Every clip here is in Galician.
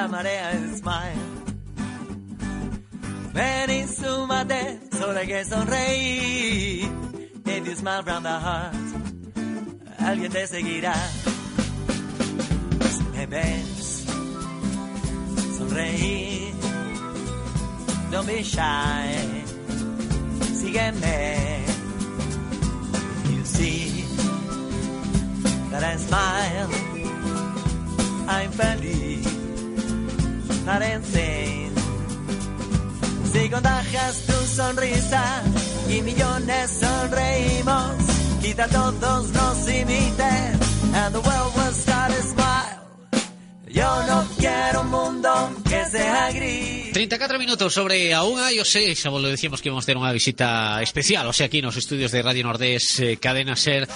la marea es smile. Ven y súmate, solo que sonreír. If you smile from the heart, alguien te seguirá. Si me ves, sonreír. Don't be shy, sígueme. You see that I smile, I'm feliz, Si contagias smile. Yo no quiero un mundo que sea gris. 34 minutos sobre a yo sé, lo decíamos que íbamos a unha visita especial, o sea, aquí nos estudios de Radio Nordés, eh, Cadena Ser,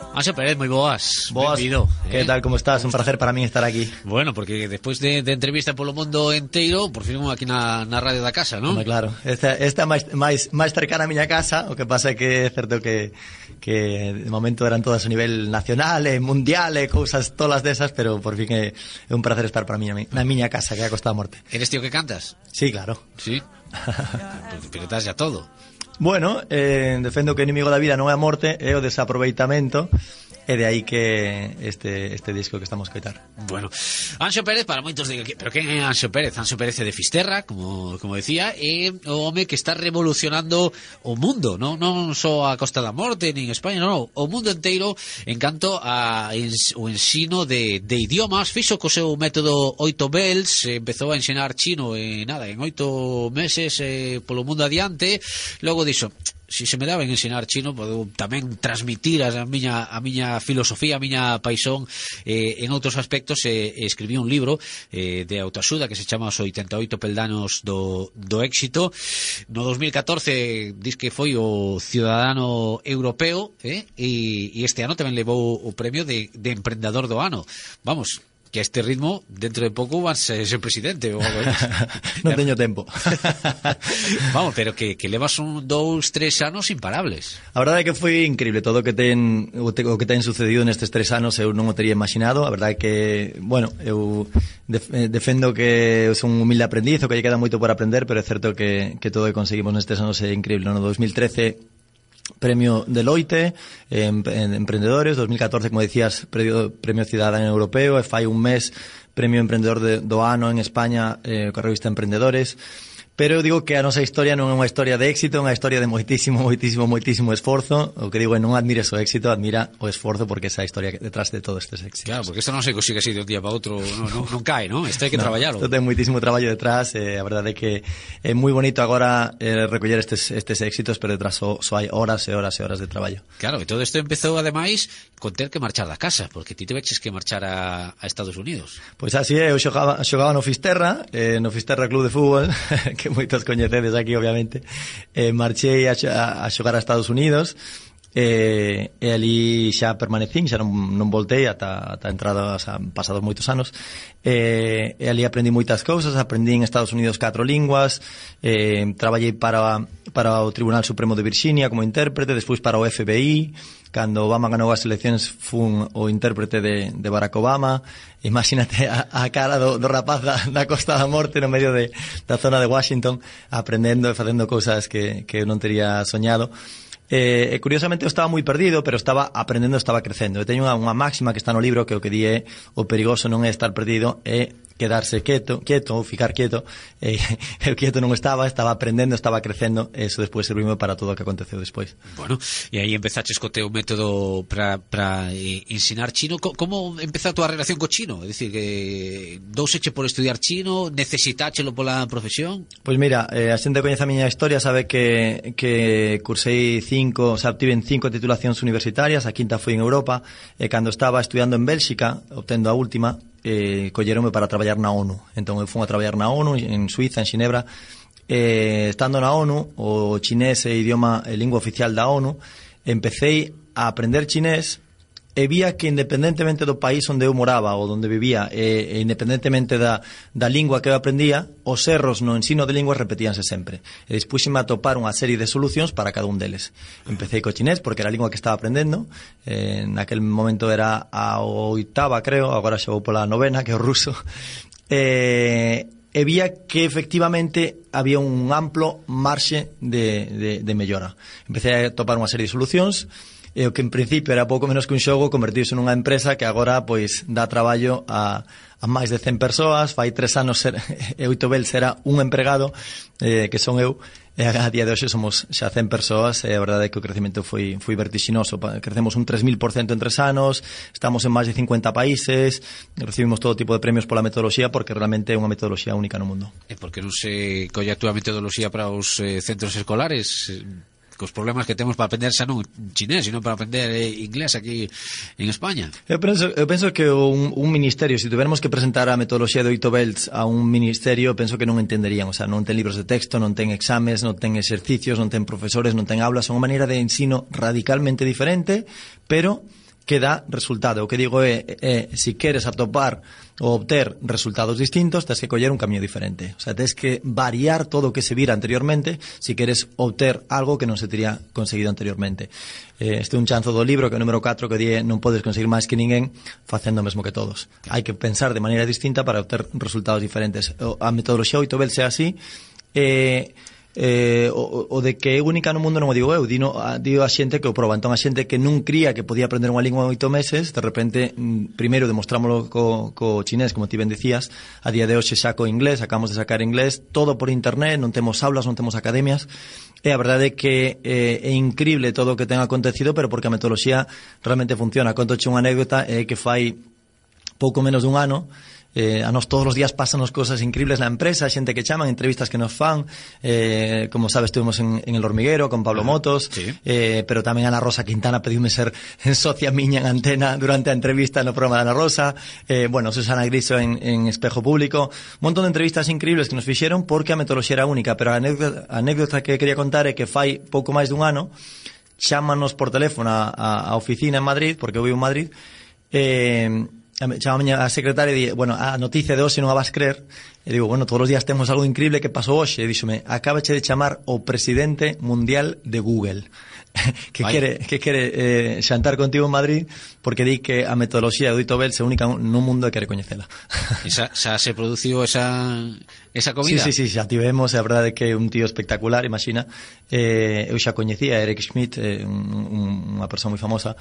Ah, Anxo Pérez, moi boas. Boas. Benvido, que eh? tal, como estás? Un placer para mí estar aquí. Bueno, porque despois de, de entrevista polo mundo enteiro, por fin aquí na, na radio da casa, non? Home, claro. Esta, esta máis, máis, máis cercana a miña casa, o que pasa é que é certo que, que de momento eran todas a nivel nacional, e mundial, e cousas tolas desas, pero por fin é, é un placer estar para mí na miña casa, que é a Costa da Morte. Eres tío que cantas? Sí, claro. Sí? pero estás ya todo. Bueno, eh, defendo que o inimigo da vida non é a morte, é o desaproveitamento E de aí que este, este disco que estamos coitar. Bueno, Anxo Pérez, para moitos digo, que, pero quen é Anxo Pérez? Anxo Pérez é de Fisterra, como, como decía, é o home que está revolucionando o mundo, non, non só a Costa da Morte, nin España, non, o mundo enteiro en canto a ens, o ensino de, de idiomas. Fixo co seu método 8 bells, empezou a ensinar chino e nada, en oito meses eh, polo mundo adiante, logo dixo, se se me daba en ensinar chino podo tamén transmitir a miña, a miña filosofía, a miña paixón eh, en outros aspectos eh, escribí un libro eh, de autoaxuda que se chama Os 88 peldanos do, do éxito. No 2014 diz que foi o ciudadano europeo eh, e, e este ano tamén levou o premio de, de emprendedor do ano. Vamos, que a este ritmo dentro de pouco vas a ser presidente ou algo Non teño tempo. Vamos, pero que, que levas un dous, tres anos imparables. A verdade é que foi increíble todo o que ten o, te, o que ten sucedido nestes tres anos, eu non o teria imaginado. A verdade é que, bueno, eu defendo eh, que eu son un humilde aprendiz, o que lle queda moito por aprender, pero é certo que, que todo o que conseguimos nestes anos é increíble. No 2013 Premio Deloitte, en, en Emprendedores, 2014, como decías, Premio, premio Ciudadano Europeo, e fai un mes Premio Emprendedor de, do Ano en España, eh, coa revista Emprendedores. Pero eu digo que a nosa historia non é unha historia de éxito, é unha historia de moitísimo, moitísimo, moitísimo esforzo. O que digo é non admires o éxito, admira o esforzo porque esa historia detrás de todos estes éxitos. Claro, porque isto non se consigue así de un día para outro, non, non, non cae, non? Isto hai que no, traballalo. Isto ten moitísimo traballo detrás, eh, a verdade é que é moi bonito agora eh, recoller estes, estes éxitos, pero detrás só, so, só hai horas e horas e horas de traballo. Claro, e todo isto empezou ademais con ter que marchar da casa, porque ti te veches que marchar a, a Estados Unidos. Pois pues así é, eu xogaba, xogaba no Fisterra, eh, no Fisterra Club de Fútbol, que moitos coñecedes aquí, obviamente, eh, marchei a, a, a xogar a Estados Unidos, eh, e, e ali xa permanecín, xa non, non voltei ata, ata entrada, xa pasados moitos anos. Eh, e, e ali aprendi moitas cousas aprendi en Estados Unidos catro linguas eh, traballei para, para o Tribunal Supremo de Virginia como intérprete, despois para o FBI cando Obama ganou as eleccións fun o intérprete de, de Barack Obama imagínate a, a cara do, do rapaz da, da Costa da Morte no medio de, da zona de Washington aprendendo e facendo cousas que, que eu non teria soñado Eh, e curiosamente eu estaba moi perdido, pero estaba aprendendo, estaba crecendo. Eu teño unha, unha máxima que está no libro que o que di é o perigoso non é estar perdido, é quedarse quieto, quieto ou ficar quieto e eh, eu quieto non estaba, estaba aprendendo, estaba crecendo e eso despois servime para todo o que aconteceu despois. Bueno, e aí empezaches co teu método para eh, ensinar chino. Co, como empeza a tua relación co chino? É dicir, que douseche por estudiar chino, necesitáchelo pola profesión? Pois pues mira, eh, a xente coñece a miña historia, sabe que, que cursei cinco, o sea, obtiven cinco titulacións universitarias, a quinta foi en Europa, e cando estaba estudiando en Bélxica, obtendo a última, eh, colleronme para traballar na ONU. Entón eu fui a traballar na ONU, en Suiza, en Xinebra, eh, estando na ONU, o chinés é idioma, é lingua oficial da ONU, empecé a aprender chinés e vía que independentemente do país onde eu moraba ou onde vivía e, e independentemente da, da lingua que eu aprendía os erros no ensino de linguas repetíanse sempre. E dispuxime a topar unha serie de solucións para cada un deles. Empecé co chinés porque era a lingua que estaba aprendendo eh, naquel momento era a oitava creo agora xa vou pola novena que é o ruso. Eh, e vía que efectivamente había un amplo marxe de, de, de mellora. Empecé a topar unha serie de solucións e o que en principio era pouco menos que un xogo convertiuse nunha empresa que agora pois dá traballo a, a máis de 100 persoas fai tres anos ser, e oito bel será un empregado eh, que son eu e a día de hoxe somos xa 100 persoas e a verdade é que o crecemento foi, foi vertixinoso. Crecemos un 3.000% en tres anos estamos en máis de 50 países recibimos todo tipo de premios pola metodoloxía porque realmente é unha metodoloxía única no mundo. E porque non se colle a túa metodoloxía para os eh, centros escolares? cos problemas que temos para aprender xa non chinés, sino para aprender eh, inglés aquí en España. Eu penso, eu penso que un, un ministerio, se si tuvermos que presentar a metodoloxía de oito belts a un ministerio, penso que non entenderían, o sea, non ten libros de texto, non ten exames, non ten exercicios, non ten profesores, non ten aulas, son unha maneira de ensino radicalmente diferente, pero que dá resultado. O que digo é, é, é si queres atopar ou obter resultados distintos, tens que coller un camiño diferente. O sea, tens que variar todo o que se vira anteriormente se si queres obter algo que non se teria conseguido anteriormente. Eh, este é un chanzo do libro que é o número 4 que di non podes conseguir máis que ninguén facendo o mesmo que todos. Hai que pensar de maneira distinta para obter resultados diferentes. A metodoloxía 8 bel sea así, eh, eh, o, o de que é única no mundo non o digo eu, dino, a, digo a xente que o proba. Entón a xente que non cría que podía aprender unha lingua en oito meses, de repente, mm, primeiro demostrámoslo co, co chinés, como ti ben decías, a día de hoxe xa co inglés, acabamos de sacar inglés, todo por internet, non temos aulas, non temos academias, e a verdade é que eh, é increíble todo o que ten acontecido, pero porque a metodoloxía realmente funciona. Conto unha anécdota eh, que fai pouco menos dun ano, eh, a nos todos os días pasanos cosas increíbles na empresa, xente que chaman, entrevistas que nos fan, eh, como sabes, estuvimos en, en El Hormiguero con Pablo ah, Motos, sí. eh, pero tamén Ana Rosa Quintana pediume ser en socia miña en antena durante a entrevista no programa de Ana Rosa, eh, bueno, Susana Griso en, en Espejo Público, un montón de entrevistas increíbles que nos fixeron porque a metodoloxía era única, pero a anécdota, a anécdota que quería contar é que fai pouco máis dun ano chámanos por teléfono a, a, a oficina en Madrid, porque eu vivo en Madrid, eh, Chama a, a secretaria e di, bueno, a noticia de hoxe non a vas creer. E digo, bueno, todos os días temos algo increíble que pasou hoxe. E díxome, acabache de chamar o presidente mundial de Google que Vai. quere, que quere eh, xantar contigo en Madrid porque di que a metodoloxía do Dito Bell se única nun mundo e quere coñecela. Esa, xa se produciu esa, esa comida? Sí, sí, sí, xa tivemos, a verdade que é un tío espectacular, imagina. Eh, eu xa coñecía a Eric Schmidt, eh, un, un, unha persoa moi famosa,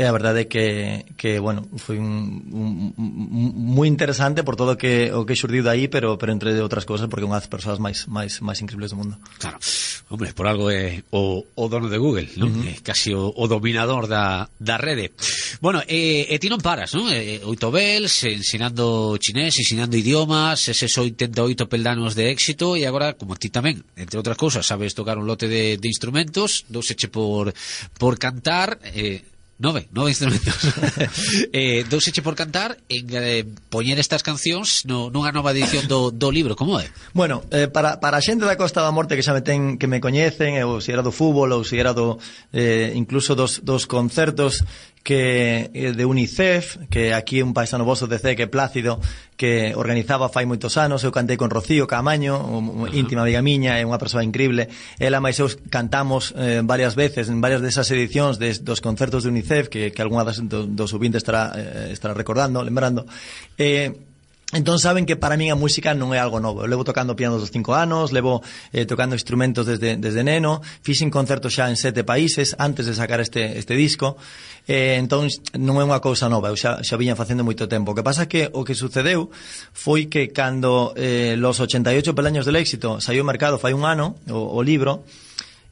e a verdade é que, que bueno, foi un, un, un moi interesante por todo que o que xurdiu aí, pero pero entre outras cousas porque unha das persoas máis máis máis increíbles do mundo. Claro. Hombre, por algo é eh, o, o dono de Google, ¿no? Uh -huh. eh, casi o, o dominador da, da rede. Bueno, eh, e ti non paras, non? Eh, oito bels, ensinando chinés, ensinando idiomas, eses 88 peldanos de éxito e agora, como ti tamén, entre outras cousas, sabes tocar un lote de, de instrumentos, douseche por, por cantar, eh, Nove, nove instrumentos. eh, douseche por cantar en eh, poñer estas cancións no, nunha nova edición do, do libro, como é? Bueno, eh, para, para a xente da Costa da Morte que xa me ten, que me coñecen, ou se era do fútbol, ou se era do, eh, incluso dos, dos concertos que eh, de UNICEF, que aquí un paisano voso de C, que Plácido, que organizaba fai moitos anos, eu cantei con Rocío Camaño, uh -huh. íntima amiga miña, é unha persoa increíble. Ela máis eu cantamos eh, varias veces en varias desas edicións des, dos concertos de UNICEF, que, que algunha das, do, dos subintes estará, eh, estará recordando, lembrando. Eh, Entón saben que para min a música non é algo novo. Eu levo tocando piano dos cinco anos, levo eh, tocando instrumentos desde, desde neno, fixen concertos xa en sete países antes de sacar este, este disco, eh, entón non é unha cousa nova, eu xa, xa viña facendo moito tempo. O que pasa que o que sucedeu foi que cando eh, los 88 pelaños del éxito saiu ao mercado fai un ano o, o libro,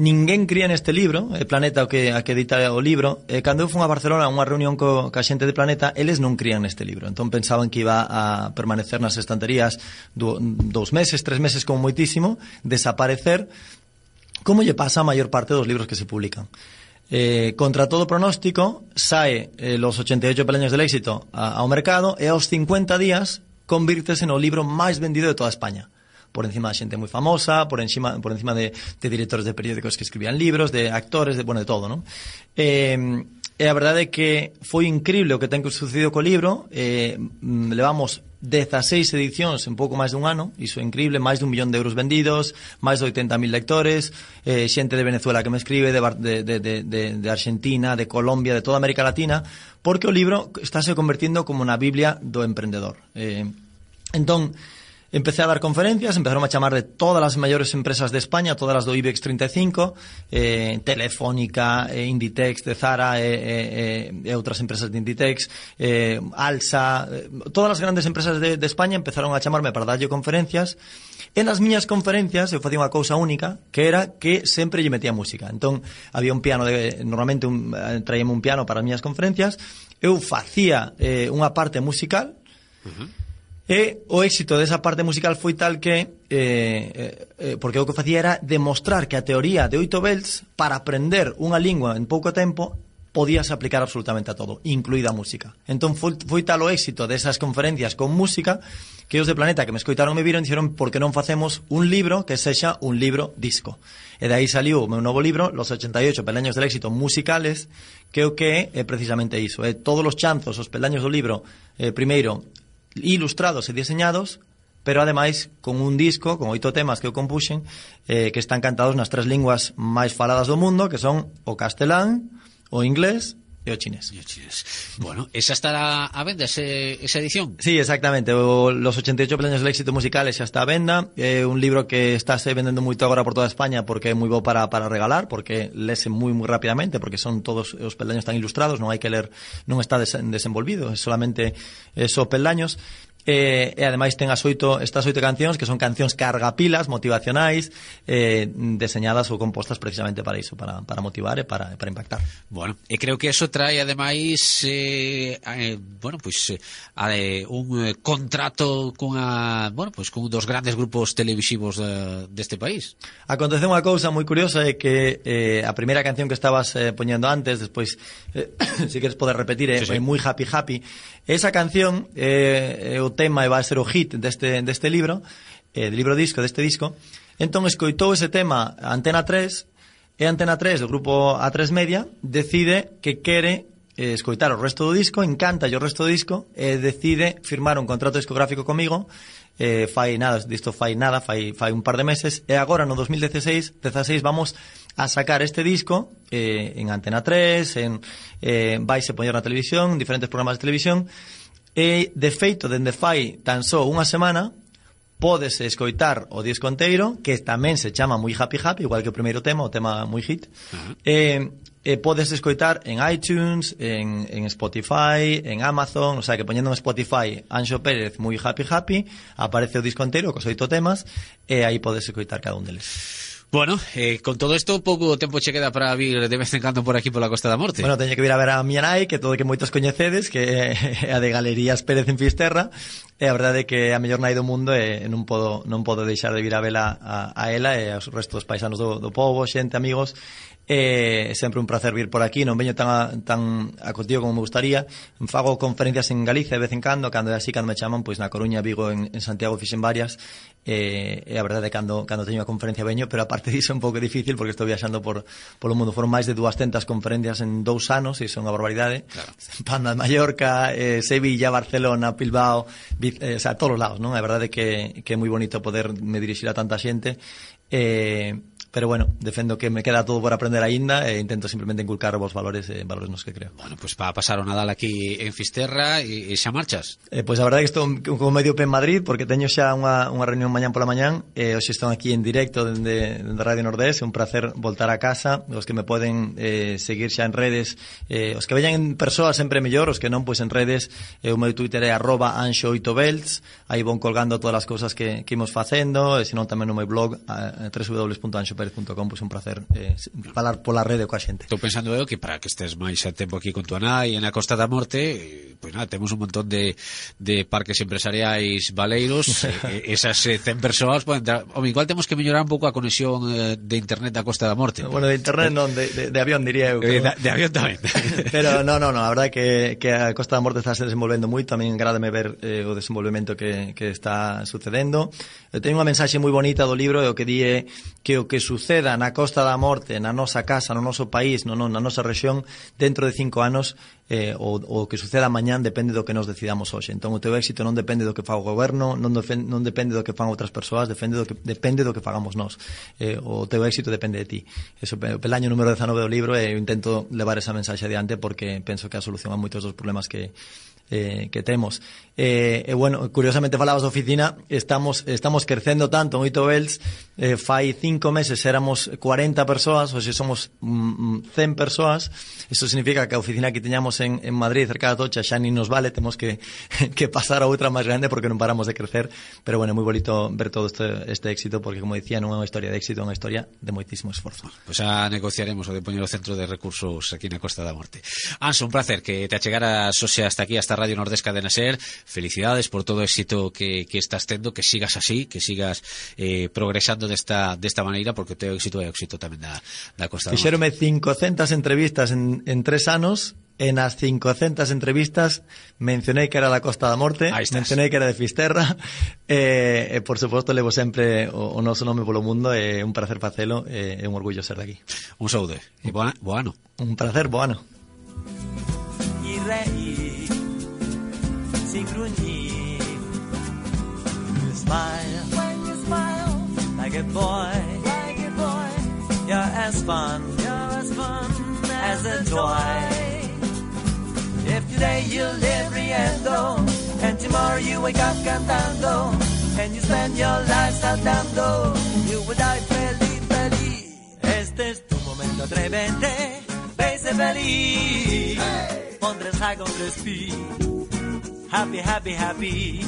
ninguén cría neste libro, é Planeta o que, a que edita o libro, e cando eu fui a Barcelona a unha reunión co, ca xente de Planeta, eles non crían neste libro, entón pensaban que iba a permanecer nas estanterías do, dous meses, tres meses como moitísimo, desaparecer, como lle pasa a maior parte dos libros que se publican. Eh, contra todo pronóstico, sae eh, los 88 peleños del éxito a, ao mercado e aos 50 días convírtese no libro máis vendido de toda España por encima da xente moi famosa, por encima, por encima de, de directores de periódicos que escribían libros, de actores, de, bueno, de todo, non? Eh, e a verdade é que foi increíble o que ten que sucedido co libro eh, mm, levamos 16 edicións en pouco máis dun ano, iso é increíble, máis dun millón de euros vendidos, máis de 80.000 lectores, eh, xente de Venezuela que me escribe, de, de, de, de, de Argentina, de Colombia, de toda América Latina, porque o libro estáse convertindo como na Biblia do emprendedor. Eh, entón, Empecé a dar conferencias, empezaron a chamar de todas as maiores empresas de España, todas as do IBEX 35, eh, Telefónica, eh, Inditex de Zara eh, eh, eh, outras empresas de Inditex, eh, Alsa, eh, todas as grandes empresas de, de España empezaron a chamarme para darlle conferencias, E nas miñas conferencias eu facía unha cousa única, que era que sempre lle metía música. Entón, había un piano, de, normalmente un, eh, traíame un piano para as miñas conferencias, eu facía eh, unha parte musical, uh -huh E o éxito desa parte musical foi tal que eh, eh, eh, porque o que facía era demostrar que a teoría de oito belts para aprender unha lingua en pouco tempo podías aplicar absolutamente a todo, incluída a música. Entón foi, foi tal o éxito desas conferencias con música que os de Planeta que me escoitaron me viron dixeron por que non facemos un libro que sexa un libro disco. E de aí saliu o meu novo libro, Los 88 peldaños del éxito musicales, que o que é precisamente iso. É todos os chanzos, os peldaños do libro, eh, primeiro, ilustrados e diseñados pero ademais con un disco con oito temas que o compuxen eh, que están cantados nas tres linguas máis faladas do mundo que son o castelán, o inglés E o chinés. E o chinés. Bueno, esa estará a venda, ese, esa edición? Sí, exactamente. O, los 88 planes del éxito musical xa está a venda. É eh, un libro que está se vendendo moito agora por toda España porque é moi bo para, para regalar, porque lese moi moi rapidamente, porque son todos os peldaños tan ilustrados, non hai que ler, non está des, desenvolvido, é solamente esos peldaños eh, e ademais ten as oito, estas oito cancións que son cancións cargapilas, motivacionais eh, deseñadas ou compostas precisamente para iso, para, para motivar e para, para impactar. Bueno, e creo que eso trae ademais eh, eh, bueno, pois, eh, pues, eh, un eh, contrato cunha, bueno, pues, cun dos grandes grupos televisivos de, deste país. Acontece unha cousa moi curiosa é que eh, a primeira canción que estabas eh, poñendo antes, despois eh, si queres poder repetir, é eh, sí, sí. moi happy happy. Esa canción eh, eh o tema e vai ser o hit deste, deste libro, eh, de libro disco, deste disco. Entón escoitou ese tema Antena 3 e Antena 3 do grupo A3 Media decide que quere eh, escoitar o resto do disco, encanta o resto do disco e eh, decide firmar un contrato discográfico comigo eh, fai nada, disto fai nada, fai, fai un par de meses, e agora no 2016, 16 vamos a sacar este disco eh, en Antena 3, en, eh, vais a poñer na televisión, diferentes programas de televisión, E, de feito, dende fai tan só unha semana, podes escoitar o disco enteiro, que tamén se chama moi happy happy, igual que o primeiro tema, o tema moi hit. Uh -huh. eh, e podes escoitar en iTunes, en, en Spotify, en Amazon, o sea que poñendo en Spotify Anxo Pérez moi happy happy, aparece o disco entero cos oito temas e aí podes escoitar cada un deles. Bueno, eh, con todo isto pouco tempo che queda para vir de vez en cando por aquí pola Costa da Morte. Bueno, teño que vir a ver a miña nai, que todo que moitos coñecedes, que é a de Galerías Pérez en Fisterra, E a verdade é que a mellor nai do mundo e non podo, non podo deixar de vir a vela a, a ela e aos restos paisanos do, do povo, xente, amigos. É sempre un placer vir por aquí, non veño tan, a, tan acotido como me gustaría. Fago conferencias en Galicia de vez en cando, cando é así, cando me chaman, pois na Coruña, Vigo, en, en Santiago fixen varias. E, e a verdade é cando, cando teño a conferencia veño, pero aparte disso é un pouco difícil porque estou viaxando por, polo mundo. Foron máis de 200 conferencias en dous anos, e son unha barbaridade. Claro. Panda, Mallorca, eh, Sevilla, Barcelona, Bilbao, Bilbao eh, o sea, a todos os lados, non? A verdade é que, que é moi bonito poder me dirixir a tanta xente, eh, pero bueno, defendo que me queda todo por aprender aínda e intento simplemente inculcar vos valores eh, valores nos que creo. Bueno, pues para pasar o Nadal aquí en Fisterra e, e xa marchas. Eh, pois pues a verdade que estou con medio pe en Madrid porque teño xa unha, unha reunión mañán pola mañán e eh, hoxe están aquí en directo dende, dende Radio Nordés, é un placer voltar a casa, os que me poden eh, seguir xa en redes, eh, os que veñan en persoa sempre mellor, os que non, pois pues, en redes, eh, o meu Twitter é arroba anxo8belts, aí vou colgando todas as cousas que, que imos facendo, e senón tamén no meu blog eh, www.anxo Pérez.com pois un placer eh, falar pola rede coa xente. Estou pensando eu que para que estés máis a tempo aquí con tua nai en a Costa da Morte, eh, pois nada, temos un montón de, de parques empresariais baleiros, eh, eh, esas eh, 100 persoas poden o igual temos que mellorar un pouco a conexión eh, de internet da Costa da Morte. Bueno, de internet non, de, de, de avión diría eu. Eh, pero... De, de avión tamén. pero no, no, no, a verdade que, que a Costa da Morte está se desenvolvendo moito, tamén min ver eh, o desenvolvemento que, que está sucedendo. Eu teño unha mensaxe moi bonita do libro e o que di é que o que suceda na Costa da Morte, na nosa casa, no noso país, no, no, na nosa rexión, dentro de cinco anos, eh, o, o que suceda mañán depende do que nos decidamos hoxe. Entón, o teu éxito non depende do que fa o goberno, non, defen, non depende do que fan outras persoas, depende do que, depende do que fagamos nós. Eh, o teu éxito depende de ti. Eso, pel año número 19 do libro, eh, eu intento levar esa mensaxe adiante porque penso que a solución a moitos dos problemas que, eh, que temos. Eh, e bueno, curiosamente falabas oficina, estamos estamos crecendo tanto en Oito Bells, eh, fai cinco meses éramos 40 persoas, hoxe somos mm, mm 100 persoas, isto significa que a oficina que teñamos en, en Madrid, cerca da Tocha, xa nin nos vale, temos que, que pasar a outra máis grande porque non paramos de crecer, pero bueno, moi bonito ver todo este, este éxito, porque como dicía, non é unha historia de éxito, é unha historia de moitísimo esforzo. Pois pues xa negociaremos o de poñer o centro de recursos aquí na Costa da Morte. Anso, un placer que te achegara a hasta aquí, hasta Radio Nordesca de Naser, felicidades por todo éxito que, que estás tendo, que sigas así, que sigas eh, progresando desta, desta maneira, porque o teu éxito é éxito tamén da, da Costa Fixerome 500 entrevistas en, en tres anos, en as 500 entrevistas mencionei que era da Costa da Morte, mencionei que era de Fisterra, e, eh, por suposto levo sempre o, o noso nome polo mundo, é un placer facelo, e é un orgullo ser daqui. Un saúde, e boa, boa ano. Un placer, boa ano. Y reír sin gruñir. You smile when you smile like a boy, like a boy. You're as fun, you're as fun as a toy. If today you live riendo and tomorrow you wake up cantando and you spend your life saltando, you will die feliz, feliz. Este es tu momento atrévete, vese feliz. On tres high, on speed. Happy, happy, happy.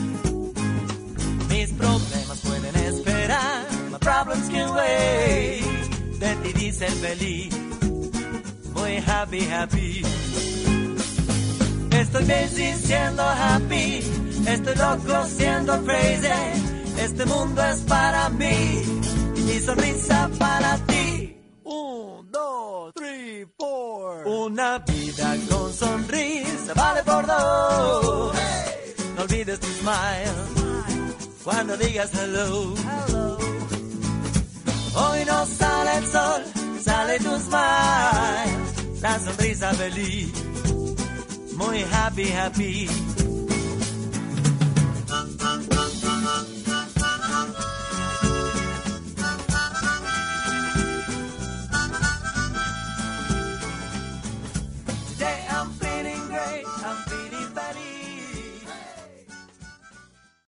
Mis problemas pueden esperar. My problems can wait. Decidí ser feliz. Muy happy, happy. Estoy busy siendo happy. Estoy loco siendo crazy. Este mundo es para mí. Y mi sonrisa para ti. Un, dos, three, four. Una vida con sonrisa vale por dos. Cuando digas hello. Hoy no sale el sol, sale tu smile. La sonrisa feliz, muy happy, happy.